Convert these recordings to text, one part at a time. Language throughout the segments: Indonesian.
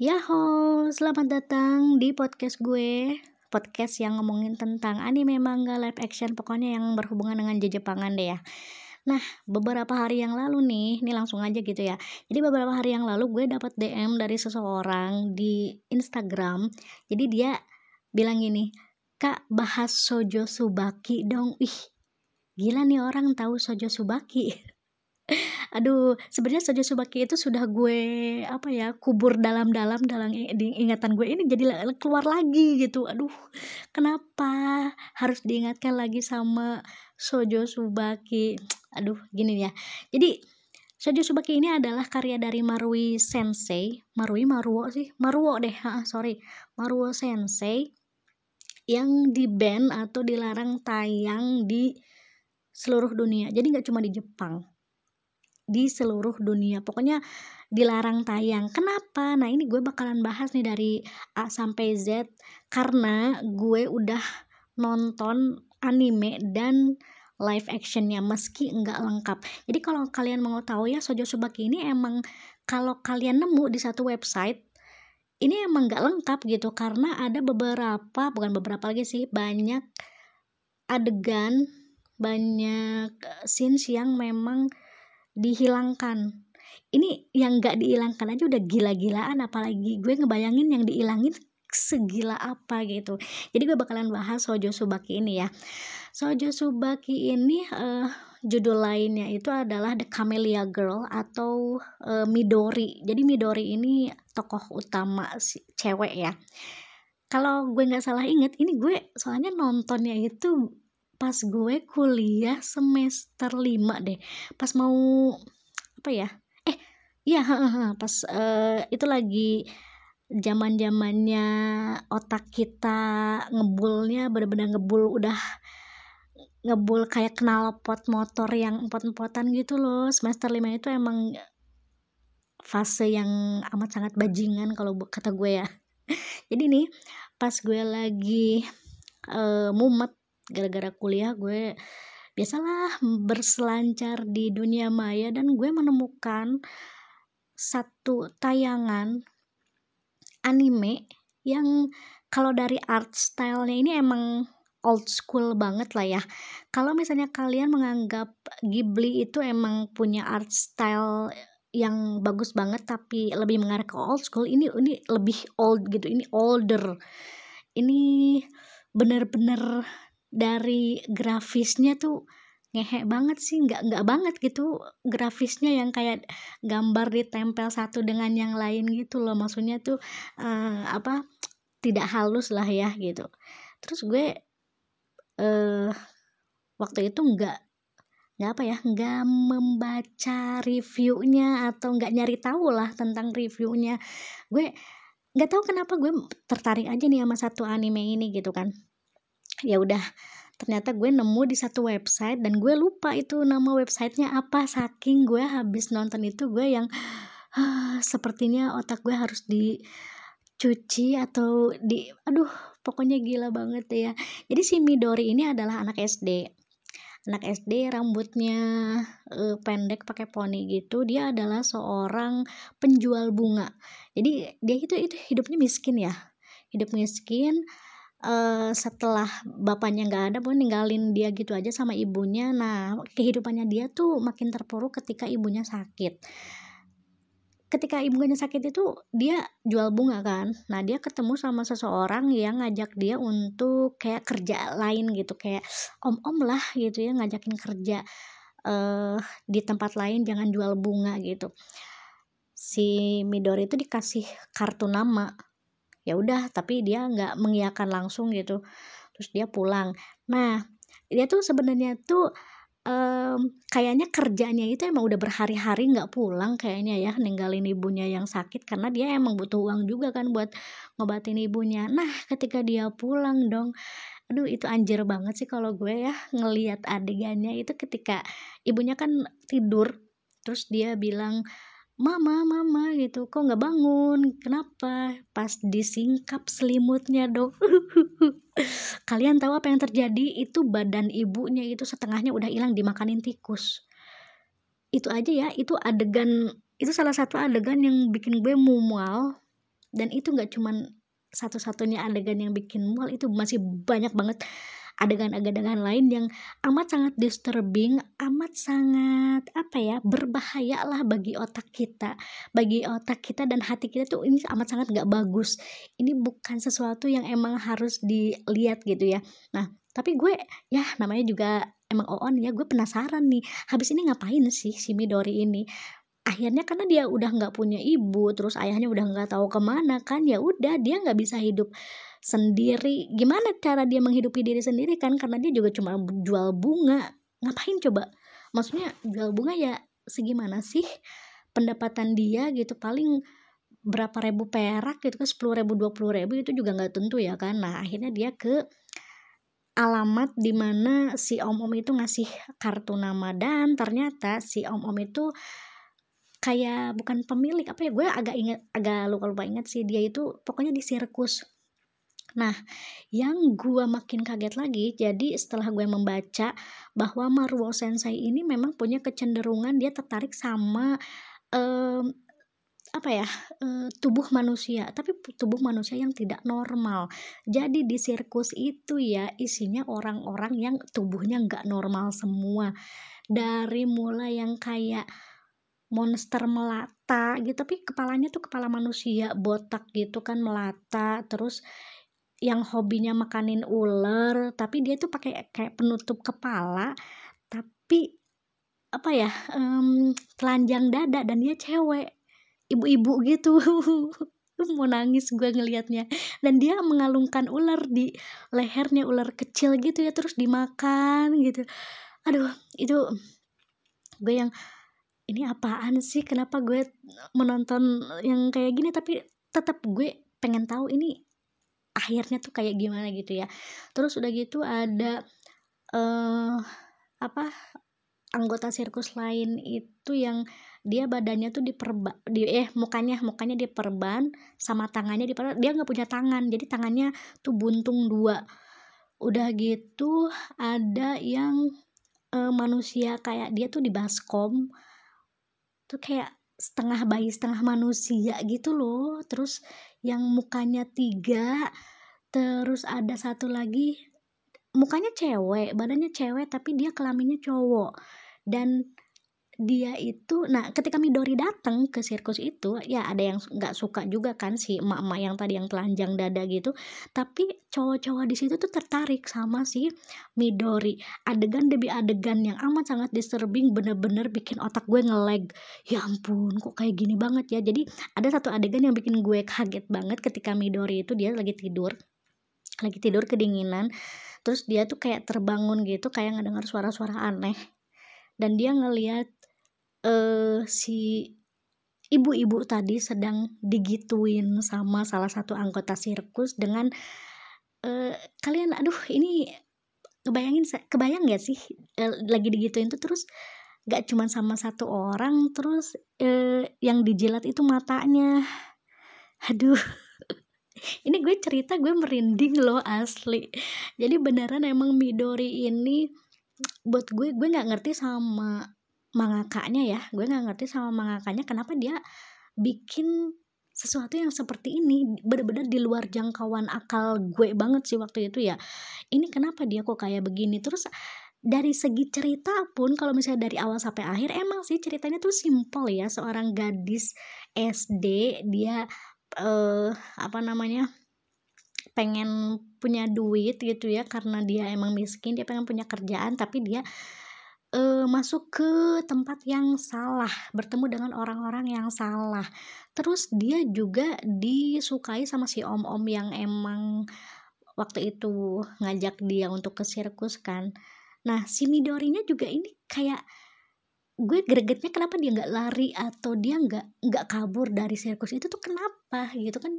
Yahoo, selamat datang di podcast gue. Podcast yang ngomongin tentang anime, manga, live action Pokoknya yang berhubungan dengan Jepangan deh ya. Nah, beberapa hari yang lalu nih, ini langsung aja gitu ya. Jadi beberapa hari yang lalu gue dapat DM dari seseorang di Instagram. Jadi dia bilang gini Kak, bahas Sojo Subaki dong. Ih, gila nih orang tahu Sojo Subaki aduh sebenarnya Sojo Subaki itu sudah gue apa ya kubur dalam-dalam dalam ingatan gue ini jadi keluar lagi gitu. Aduh kenapa harus diingatkan lagi sama Sojo Subaki aduh gini ya. Jadi Sojo Subaki ini adalah karya dari Marui Sensei Marui Maruo sih? Maruo deh ha, sorry. Maruo Sensei yang di ban atau dilarang tayang di seluruh dunia. Jadi nggak cuma di Jepang di seluruh dunia. Pokoknya dilarang tayang. Kenapa? Nah ini gue bakalan bahas nih dari A sampai Z karena gue udah nonton anime dan live actionnya meski enggak lengkap. Jadi kalau kalian mau tahu ya Sojo Subaki ini emang kalau kalian nemu di satu website ini emang nggak lengkap gitu karena ada beberapa bukan beberapa lagi sih banyak adegan banyak eh, scenes yang memang dihilangkan. Ini yang nggak dihilangkan aja udah gila-gilaan apalagi gue ngebayangin yang dihilangin segila apa gitu. Jadi gue bakalan bahas Sojo Subaki ini ya. Sojo Subaki ini uh, judul lainnya itu adalah The Camellia Girl atau uh, Midori. Jadi Midori ini tokoh utama si cewek ya. Kalau gue nggak salah inget ini gue soalnya nontonnya itu pas gue kuliah semester 5 deh. Pas mau apa ya? Eh iya pas uh, itu lagi zaman zamannya otak kita ngebulnya bener-bener ngebul udah ngebul kayak kenal pot motor yang empot-empotan gitu loh. Semester 5 itu emang fase yang amat sangat bajingan kalau kata gue ya. Jadi nih pas gue lagi uh, mumet gara-gara kuliah gue biasalah berselancar di dunia maya dan gue menemukan satu tayangan anime yang kalau dari art stylenya ini emang old school banget lah ya. Kalau misalnya kalian menganggap Ghibli itu emang punya art style yang bagus banget tapi lebih mengarah ke old school ini ini lebih old gitu ini older. Ini bener-bener dari grafisnya tuh ngehe banget sih nggak nggak banget gitu grafisnya yang kayak gambar ditempel satu dengan yang lain gitu loh. Maksudnya tuh uh, apa tidak halus lah ya gitu. Terus gue uh, waktu itu nggak nggak apa ya nggak membaca reviewnya atau nggak nyari tahu lah tentang reviewnya. Gue nggak tahu kenapa gue tertarik aja nih sama satu anime ini gitu kan ya udah ternyata gue nemu di satu website dan gue lupa itu nama websitenya apa. Saking gue habis nonton itu gue yang uh, sepertinya otak gue harus dicuci atau di aduh pokoknya gila banget ya. Jadi si Midori ini adalah anak SD anak SD rambutnya uh, pendek pakai poni gitu. Dia adalah seorang penjual bunga. Jadi dia itu itu hidupnya miskin ya. Hidup miskin uh, setelah bapaknya nggak ada pun ninggalin dia gitu aja sama ibunya. Nah kehidupannya dia tuh makin terpuruk ketika ibunya sakit. Ketika ibunya sakit itu dia jual bunga kan? Nah dia ketemu sama seseorang yang ngajak dia untuk kayak kerja lain gitu kayak om-om lah gitu ya ngajakin kerja uh, di tempat lain jangan jual bunga gitu. Si Midori itu dikasih kartu nama ya udah tapi dia nggak mengiyakan langsung gitu. Terus dia pulang. Nah dia tuh sebenarnya tuh um, kayaknya kerjanya itu emang udah berhari-hari nggak pulang kayaknya ya ninggalin ibunya yang sakit karena dia emang butuh uang juga kan buat ngobatin ibunya. Nah ketika dia pulang dong aduh itu anjir banget sih kalau gue ya ngelihat adegannya itu ketika ibunya kan tidur terus dia bilang mama mama gitu. Kok nggak bangun? Kenapa? Pas disingkap selimutnya dong kalian tahu apa yang terjadi? Itu badan ibunya itu setengahnya udah hilang dimakanin tikus. Itu aja ya itu adegan itu salah satu adegan yang bikin gue mual. Dan itu nggak cuman satu-satunya adegan yang bikin mual itu masih banyak banget adegan-adegan lain yang amat sangat disturbing, amat sangat apa ya berbahaya lah bagi otak kita, bagi otak kita dan hati kita tuh ini amat sangat gak bagus. Ini bukan sesuatu yang emang harus dilihat gitu ya. Nah tapi gue ya namanya juga emang on ya gue penasaran nih habis ini ngapain sih si Midori ini akhirnya karena dia udah nggak punya ibu terus ayahnya udah nggak tahu ke mana kan ya udah dia nggak bisa hidup sendiri. Gimana cara dia menghidupi diri sendiri kan? Karena dia juga cuma jual bunga. Ngapain coba? Maksudnya jual bunga ya segimana sih pendapatan dia gitu? Paling berapa ribu perak gitu kan? Sepuluh ribu dua puluh ribu itu juga nggak tentu ya kan? Nah akhirnya dia ke alamat di mana si om om itu ngasih kartu nama dan ternyata si om om itu kayak bukan pemilik apa ya gue agak inget agak lupa lupa inget sih dia itu pokoknya di sirkus Nah, yang gue makin kaget lagi, jadi setelah gue membaca bahwa Maruo Sensei ini memang punya kecenderungan dia tertarik sama um, apa ya uh, tubuh manusia, tapi tubuh manusia yang tidak normal. Jadi di sirkus itu ya isinya orang-orang yang tubuhnya nggak normal semua, dari mulai yang kayak monster melata gitu. Tapi kepalanya tuh kepala manusia botak gitu kan melata. Terus yang hobinya makanin ular tapi dia tuh pakai kayak penutup kepala tapi apa ya um, telanjang dada dan dia cewek ibu-ibu gitu. Mau nangis gue ngelihatnya. Dan dia mengalungkan ular di lehernya ular kecil gitu ya terus dimakan gitu. Aduh itu gue yang ini apaan sih? Kenapa gue menonton yang kayak gini? Tapi tetap gue pengen tahu ini akhirnya tuh kayak gimana gitu ya. Terus udah gitu ada uh, apa anggota sirkus lain itu yang dia badannya tuh diperban di eh mukanya mukanya diperban sama tangannya diperban. Dia nggak punya tangan jadi tangannya tuh buntung dua. Udah gitu ada yang uh, manusia kayak dia tuh di baskom tuh kayak setengah bayi setengah manusia gitu loh. Terus yang mukanya tiga terus ada satu lagi mukanya cewek badannya cewek tapi dia kelaminnya cowok. Dan dia itu nah ketika Midori datang ke sirkus itu ya ada yang nggak suka juga kan si emak-emak yang tadi yang telanjang dada gitu. Tapi cowok-cowok di situ tuh tertarik sama si Midori. Adegan demi adegan yang amat sangat disturbing bener-bener bikin otak gue ngelag. Ya ampun kok kayak gini banget ya? Jadi ada satu adegan yang bikin gue kaget banget ketika Midori itu dia lagi tidur. Lagi tidur kedinginan. Terus dia tuh kayak terbangun gitu kayak ngedengar suara-suara aneh. Dan dia ngeliat uh, si ibu-ibu tadi sedang digituin sama salah satu anggota sirkus dengan uh, kalian aduh ini kebayangin kebayang gak sih uh, lagi digituin tuh terus gak cuma sama satu orang terus uh, yang dijilat itu matanya. Aduh ini gue cerita gue merinding loh asli. Jadi beneran emang Midori ini buat gue gue nggak ngerti sama mangakanya ya. Gue nggak ngerti sama mangakanya kenapa dia bikin sesuatu yang seperti ini benar-benar di luar jangkauan akal gue banget sih waktu itu ya. Ini kenapa dia kok kayak begini? Terus dari segi cerita pun kalau misalnya dari awal sampai akhir emang sih ceritanya tuh simple ya. Seorang gadis SD dia eh apa namanya pengen punya duit gitu ya karena dia emang miskin dia pengen punya kerjaan tapi dia uh, masuk ke tempat yang salah, bertemu dengan orang-orang yang salah. Terus dia juga disukai sama si om-om yang emang waktu itu ngajak dia untuk ke sirkus kan. Nah, si Midorinya juga ini kayak gue gregetnya kenapa dia nggak lari atau dia nggak nggak kabur dari sirkus itu tuh kenapa gitu kan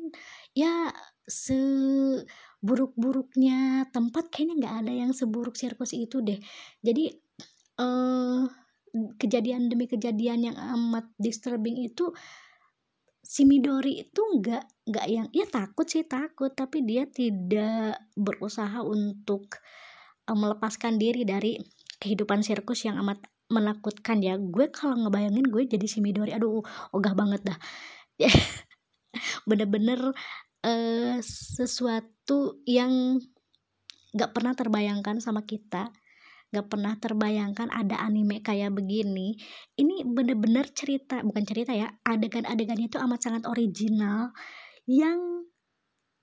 ya seburuk-buruknya tempat kayaknya nggak ada yang seburuk sirkus itu deh jadi uh, kejadian demi kejadian yang amat disturbing itu si Midori itu nggak nggak yang ya takut sih takut tapi dia tidak berusaha untuk uh, melepaskan diri dari kehidupan sirkus yang amat menakutkan ya. Gue kalau ngebayangin gue jadi si Midori aduh ogah banget dah. Bener-bener uh, sesuatu yang gak pernah terbayangkan sama kita gak pernah terbayangkan ada anime kayak begini ini bener-bener cerita bukan cerita ya adegan-adegannya itu amat sangat original yang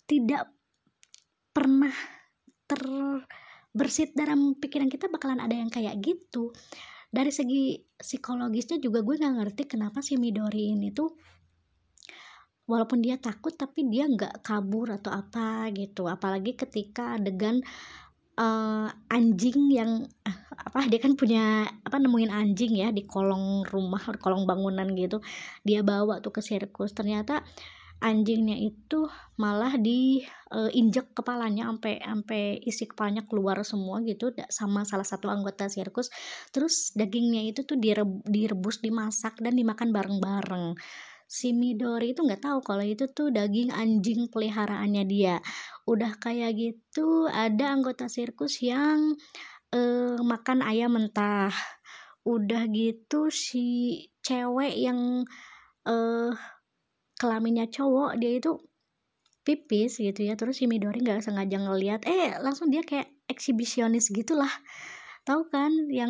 tidak pernah terbersit dalam pikiran kita bakalan ada yang kayak gitu. Dari segi psikologisnya juga gue nggak ngerti kenapa si Midori ini tuh walaupun dia takut tapi dia nggak kabur atau apa gitu. Apalagi ketika adegan uh, anjing yang uh, apa dia kan punya apa nemuin anjing ya di kolong rumah kolong bangunan gitu. Dia bawa tuh ke sirkus. Ternyata anjingnya itu malah diinjek uh, kepalanya sampai sampai isi kepalanya keluar semua gitu. Sama salah satu anggota sirkus. Terus dagingnya itu tuh direbus dimasak dan dimakan bareng-bareng si Midori itu nggak tahu kalau itu tuh daging anjing peliharaannya dia. Udah kayak gitu ada anggota sirkus yang uh, makan ayam mentah. Udah gitu si cewek yang uh, kelaminnya cowok dia itu pipis gitu ya. Terus si Midori nggak sengaja ngeliat eh langsung dia kayak eksibisionis gitulah. Tahu kan yang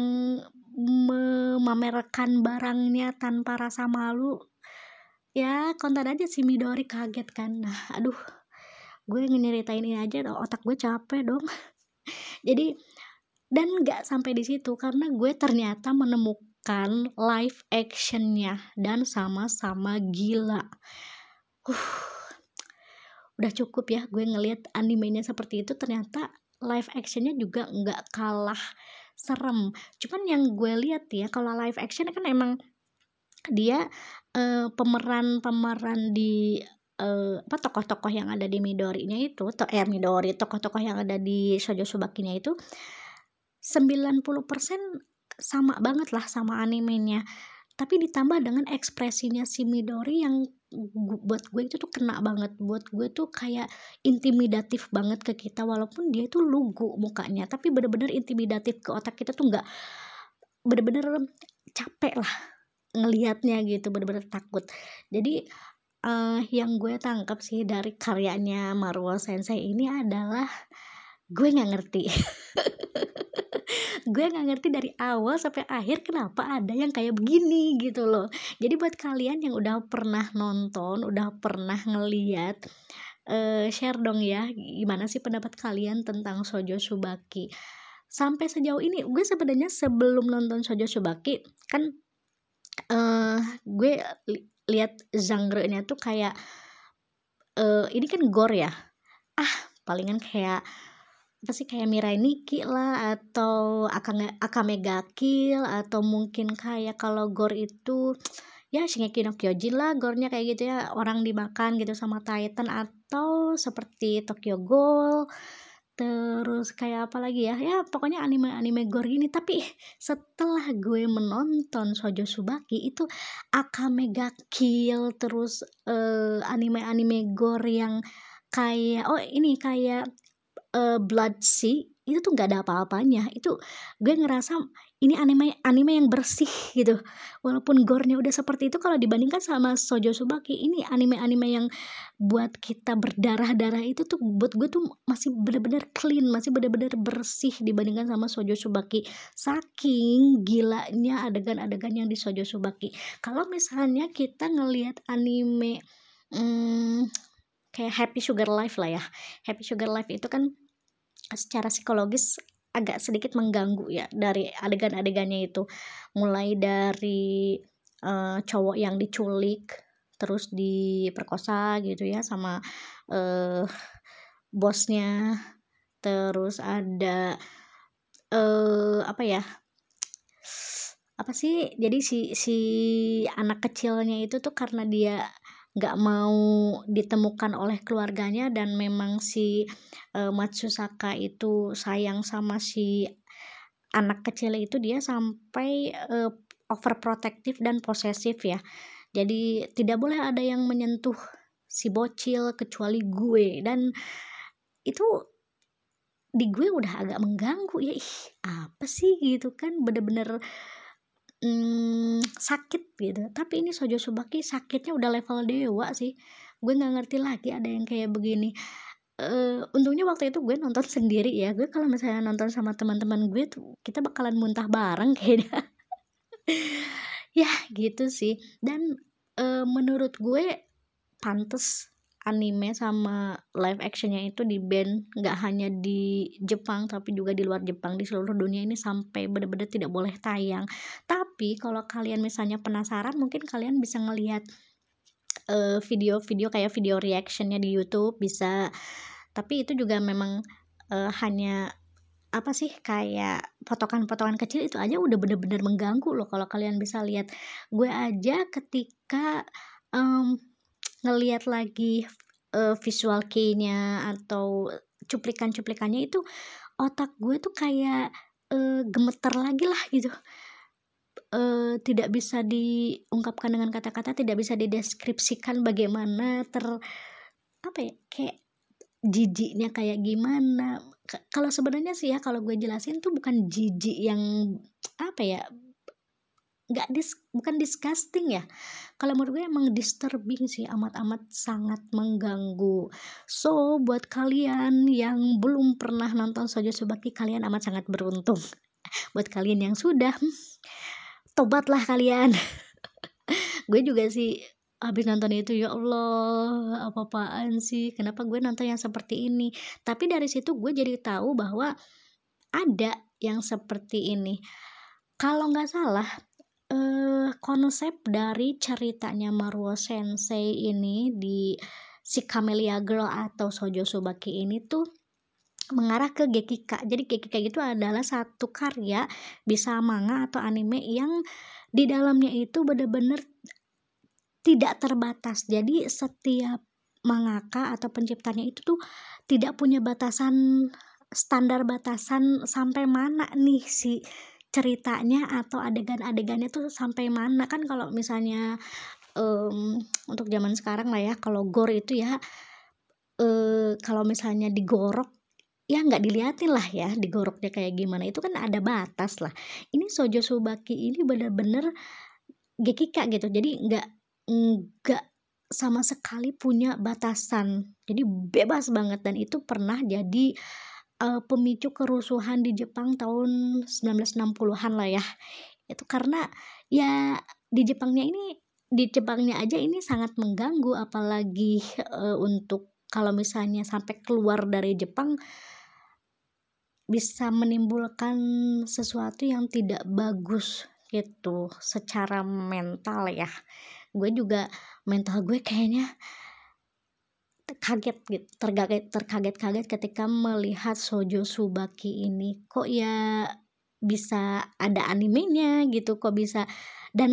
memamerkan barangnya tanpa rasa malu ya konten aja si Midori kaget kan. Nah aduh gue ngeritain ini aja otak gue capek dong. Jadi dan nggak sampai di situ karena gue ternyata menemukan kan live actionnya dan sama-sama gila. Uh, udah cukup ya gue ngelihat animenya seperti itu ternyata live actionnya juga nggak kalah serem. Cuman yang gue lihat ya kalau live action kan emang dia pemeran-pemeran di uh, apa tokoh-tokoh yang ada di Midori-nya itu to eh Midori tokoh-tokoh yang ada di Shoujo Subaki-nya itu 90% sama banget lah sama animenya. Tapi ditambah dengan ekspresinya si Midori yang buat gue itu tuh kena banget. Buat gue tuh kayak intimidatif banget ke kita walaupun dia itu lugu mukanya tapi bener-bener intimidatif ke otak kita tuh nggak bener-bener capek lah ngelihatnya gitu bener-bener takut. Jadi uh, yang gue tangkap sih dari karyanya Maruo Sensei ini adalah gue nggak ngerti. Gue nggak ngerti dari awal sampai akhir kenapa ada yang kayak begini gitu loh. Jadi buat kalian yang udah pernah nonton udah pernah ngeliat uh, share dong ya gimana sih pendapat kalian tentang Sojo Subaki sampai sejauh ini gue sebenarnya sebelum nonton Sojo Subaki kan uh, gue li lihat genre-nya tuh kayak uh, ini kan gore ya? Ah palingan kayak apa sih kayak Mirai Nikki lah atau Akame, Akame Kill atau mungkin kayak kalau gore itu ya Shingeki no Kyojin lah gornya kayak gitu ya orang dimakan gitu sama Titan atau seperti Tokyo Ghoul terus kayak apa lagi ya? Ya pokoknya anime anime gore gini. Tapi setelah gue menonton Sojo Subaki itu Akame ga Kill terus eh, anime anime gore yang kayak oh ini kayak uh, Blood Sea itu tuh nggak ada apa-apanya. Itu gue ngerasa ini anime anime yang bersih gitu. Walaupun gore-nya udah seperti itu kalau dibandingkan sama Sojo Subaki ini anime-anime yang buat kita berdarah-darah itu tuh buat gue tuh masih bener-bener clean masih bener-bener bersih dibandingkan sama Sojo Subaki saking gilanya adegan-adegan yang di Sojo Subaki kalau misalnya kita ngelihat anime hmm, kayak Happy Sugar Life lah ya. Happy Sugar Life itu kan secara psikologis agak sedikit mengganggu ya dari adegan-adegannya itu. Mulai dari uh, cowok yang diculik terus diperkosa gitu ya sama uh, bosnya. Terus ada uh, apa ya apa sih? Jadi si si anak kecilnya itu tuh karena dia nggak mau ditemukan oleh keluarganya dan memang si uh, Matsusaka itu sayang sama si anak kecil itu dia sampai uh, overprotective dan posesif ya. Jadi tidak boleh ada yang menyentuh si bocil kecuali gue. Dan itu di gue udah agak mengganggu ya. Ih apa sih gitu kan? Bener-bener hmm, sakit gitu. Tapi ini Sojo Subaki sakitnya udah level dewa sih. Gue nggak ngerti lagi ada yang kayak begini. Uh, untungnya waktu itu gue nonton sendiri ya. Gue kalau misalnya nonton sama teman-teman gue tuh kita bakalan muntah bareng kayaknya. Ya gitu sih. Dan uh, menurut gue pantes anime sama live actionnya itu di band nggak hanya di Jepang tapi juga di luar Jepang di seluruh dunia ini sampai bener-bener tidak boleh tayang. Tapi kalau kalian misalnya penasaran mungkin kalian bisa ngelihat video video-video kayak video reactionnya di YouTube bisa. Tapi itu juga memang uh, hanya apa sih kayak potongan-potongan kecil itu aja udah bener-bener mengganggu loh. Kalau kalian bisa lihat gue aja ketika um, ngelihat lagi uh, visual key-nya atau cuplikan-cuplikannya itu otak gue tuh kayak uh, gemeter lagi lah gitu. Uh, tidak bisa diungkapkan dengan kata-kata tidak bisa dideskripsikan bagaimana ter apa ya kayak jijiknya kayak gimana. Kalau sebenarnya sih ya kalau gue jelasin tuh bukan jijik yang apa ya nggak dis bukan disgusting ya. Kalau menurut gue emang disturbing sih amat-amat sangat mengganggu. So buat kalian yang belum pernah nonton Sojo Subaki kalian amat sangat beruntung. Buat kalian yang sudah tobatlah kalian. Gue juga sih habis nonton itu ya Allah apa-apaan sih? Kenapa gue nonton yang seperti ini? Tapi dari situ gue jadi tahu bahwa ada yang seperti ini. Kalau nggak salah uh, konsep dari ceritanya Maruo Sensei ini di si Camellia Girl atau Sojo Subaki ini tuh mengarah ke Gekika. Jadi Gekika itu adalah satu karya bisa manga atau anime yang di dalamnya itu bener-bener tidak terbatas. Jadi setiap mangaka atau penciptanya itu tuh tidak punya batasan standar batasan sampai mana nih si ceritanya atau adegan-adegannya tuh sampai mana? Kan kalau misalnya um, untuk zaman sekarang lah ya kalau gore itu ya uh, kalau misalnya digorok ya nggak diliatin lah ya digoroknya kayak gimana. Itu kan ada batas lah. Ini Sojo Subaki ini bener-bener gekika gitu. Jadi nggak nggak sama sekali punya batasan. Jadi bebas banget. Dan itu pernah jadi uh, pemicu kerusuhan di Jepang tahun 1960-an lah ya. Itu karena ya di Jepangnya ini di Jepangnya aja ini sangat mengganggu apalagi uh, untuk kalau misalnya sampai keluar dari Jepang bisa menimbulkan sesuatu yang tidak bagus gitu secara mental ya gue juga mental gue kayaknya kaget gitu terkaget terkaget-kaget ketika melihat Sojo Subaki ini. Kok ya bisa ada animenya gitu kok bisa dan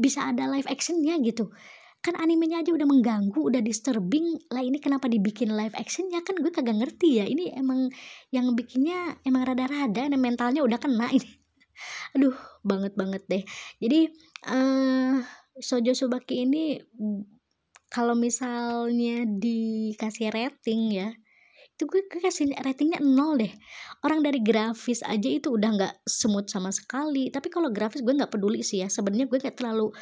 bisa ada live actionnya gitu. Kan animenya aja udah mengganggu udah disturbing. Lah ini kenapa dibikin live actionnya? Kan gue kagak ngerti ya. Ini emang yang bikinnya emang rada-rada dan mentalnya udah kena ini. Aduh banget banget deh. Jadi uh, Sojo Subaki ini kalau misalnya dikasih rating ya itu gue kasih ratingnya nol deh. Orang dari grafis aja itu udah nggak smooth sama sekali. Tapi kalau grafis gue nggak peduli sih ya. Sebenarnya gue kayak terlalu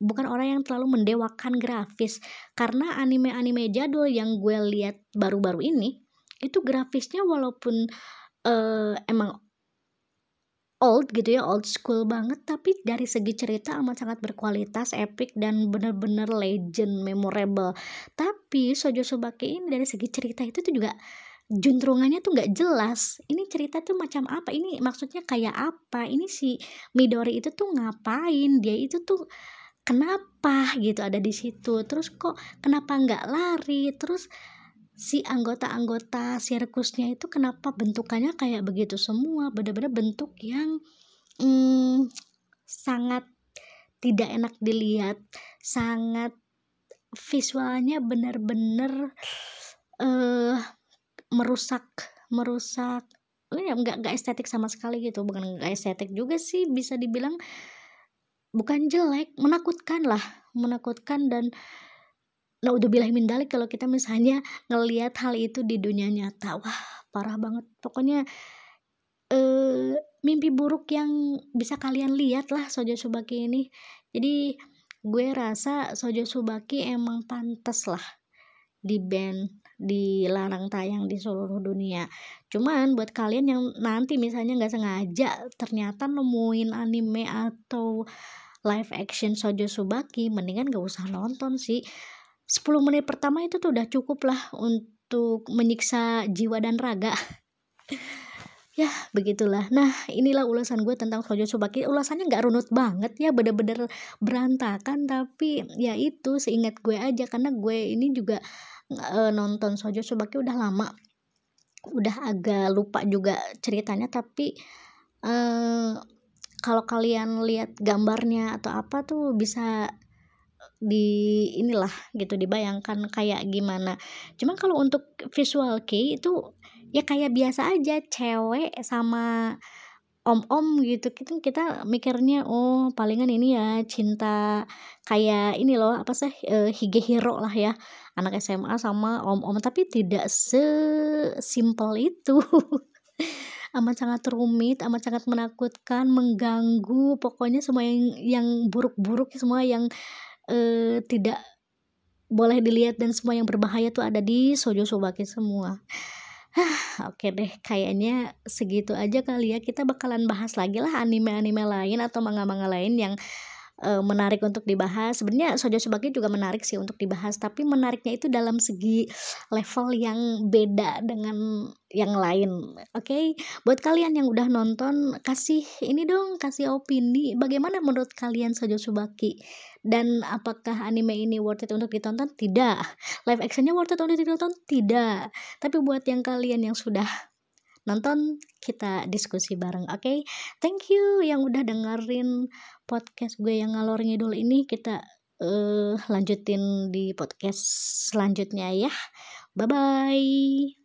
bukan orang yang terlalu mendewakan grafis. Karena anime-anime jadul yang gue lihat baru-baru ini itu grafisnya walaupun uh, emang old gitu ya old school banget. Tapi dari segi cerita amat sangat berkualitas epic dan bener-bener legend memorable. Tapi Sojo Sobake ini dari segi cerita itu tuh juga juntrungannya tuh nggak jelas. Ini cerita tuh macam apa? Ini maksudnya kayak apa? Ini si Midori itu tuh ngapain? Dia itu tuh kenapa gitu ada di situ? Terus kok kenapa nggak lari? Terus si anggota-anggota sirkusnya itu kenapa bentukannya kayak begitu semua? Bener-bener bentuk yang hmm, sangat tidak enak dilihat sangat visualnya bener-bener uh, merusak merusak oh ya nggak nggak estetik sama sekali gitu. Bukan nggak estetik juga sih bisa dibilang bukan jelek menakutkan lah menakutkan dan mindalik kalau kita misalnya ngelihat hal itu di dunia nyata. Wah parah banget. Pokoknya eh mimpi buruk yang bisa kalian lihat lah Sojo Subaki ini. Jadi gue rasa Sojo Subaki emang pantas lah di band dilarang tayang di seluruh dunia. Cuman buat kalian yang nanti misalnya nggak sengaja ternyata nemuin anime atau live action Sojo Subaki mendingan gak usah nonton sih 10 menit pertama itu tuh udah cukup lah untuk menyiksa jiwa dan raga. Ya begitulah. Nah inilah ulasan gue tentang Sojo Subaki. Ulasannya nggak runut banget ya bener-bener berantakan. Tapi ya itu seingat gue aja karena gue ini juga e, nonton Sojo Subaki udah lama. Udah agak lupa juga ceritanya tapi e, kalau kalian lihat gambarnya atau apa tuh bisa di inilah gitu dibayangkan kayak gimana. Cuman kalau untuk visual key itu ya kayak biasa aja cewek sama om-om gitu. Kita kita mikirnya oh palingan ini ya cinta kayak ini loh apa sih e, hige hero lah ya anak SMA sama om-om. Tapi tidak sesimpel itu. Amat sangat rumit amat sangat menakutkan mengganggu pokoknya semua yang yang buruk-buruk semua yang tidak boleh dilihat dan semua yang berbahaya tuh ada di Sojo Sobaki semua Oke deh, kayaknya segitu aja kali ya. Kita bakalan bahas lagi lah anime-anime lain atau manga-manga lain yang menarik untuk dibahas. Sebenarnya Sojo Subaki juga menarik sih untuk dibahas, tapi menariknya itu dalam segi level yang beda dengan yang lain. Oke, okay? buat kalian yang udah nonton, kasih ini dong, kasih opini. Bagaimana menurut kalian Sojo Subaki? Dan apakah anime ini worth it untuk ditonton? Tidak. Live actionnya worth it untuk ditonton? Tidak. Tapi buat yang kalian yang sudah nonton kita diskusi bareng oke okay? thank you yang udah dengerin podcast gue yang ngalor ngidul ini kita uh, lanjutin di podcast selanjutnya ya. Bye bye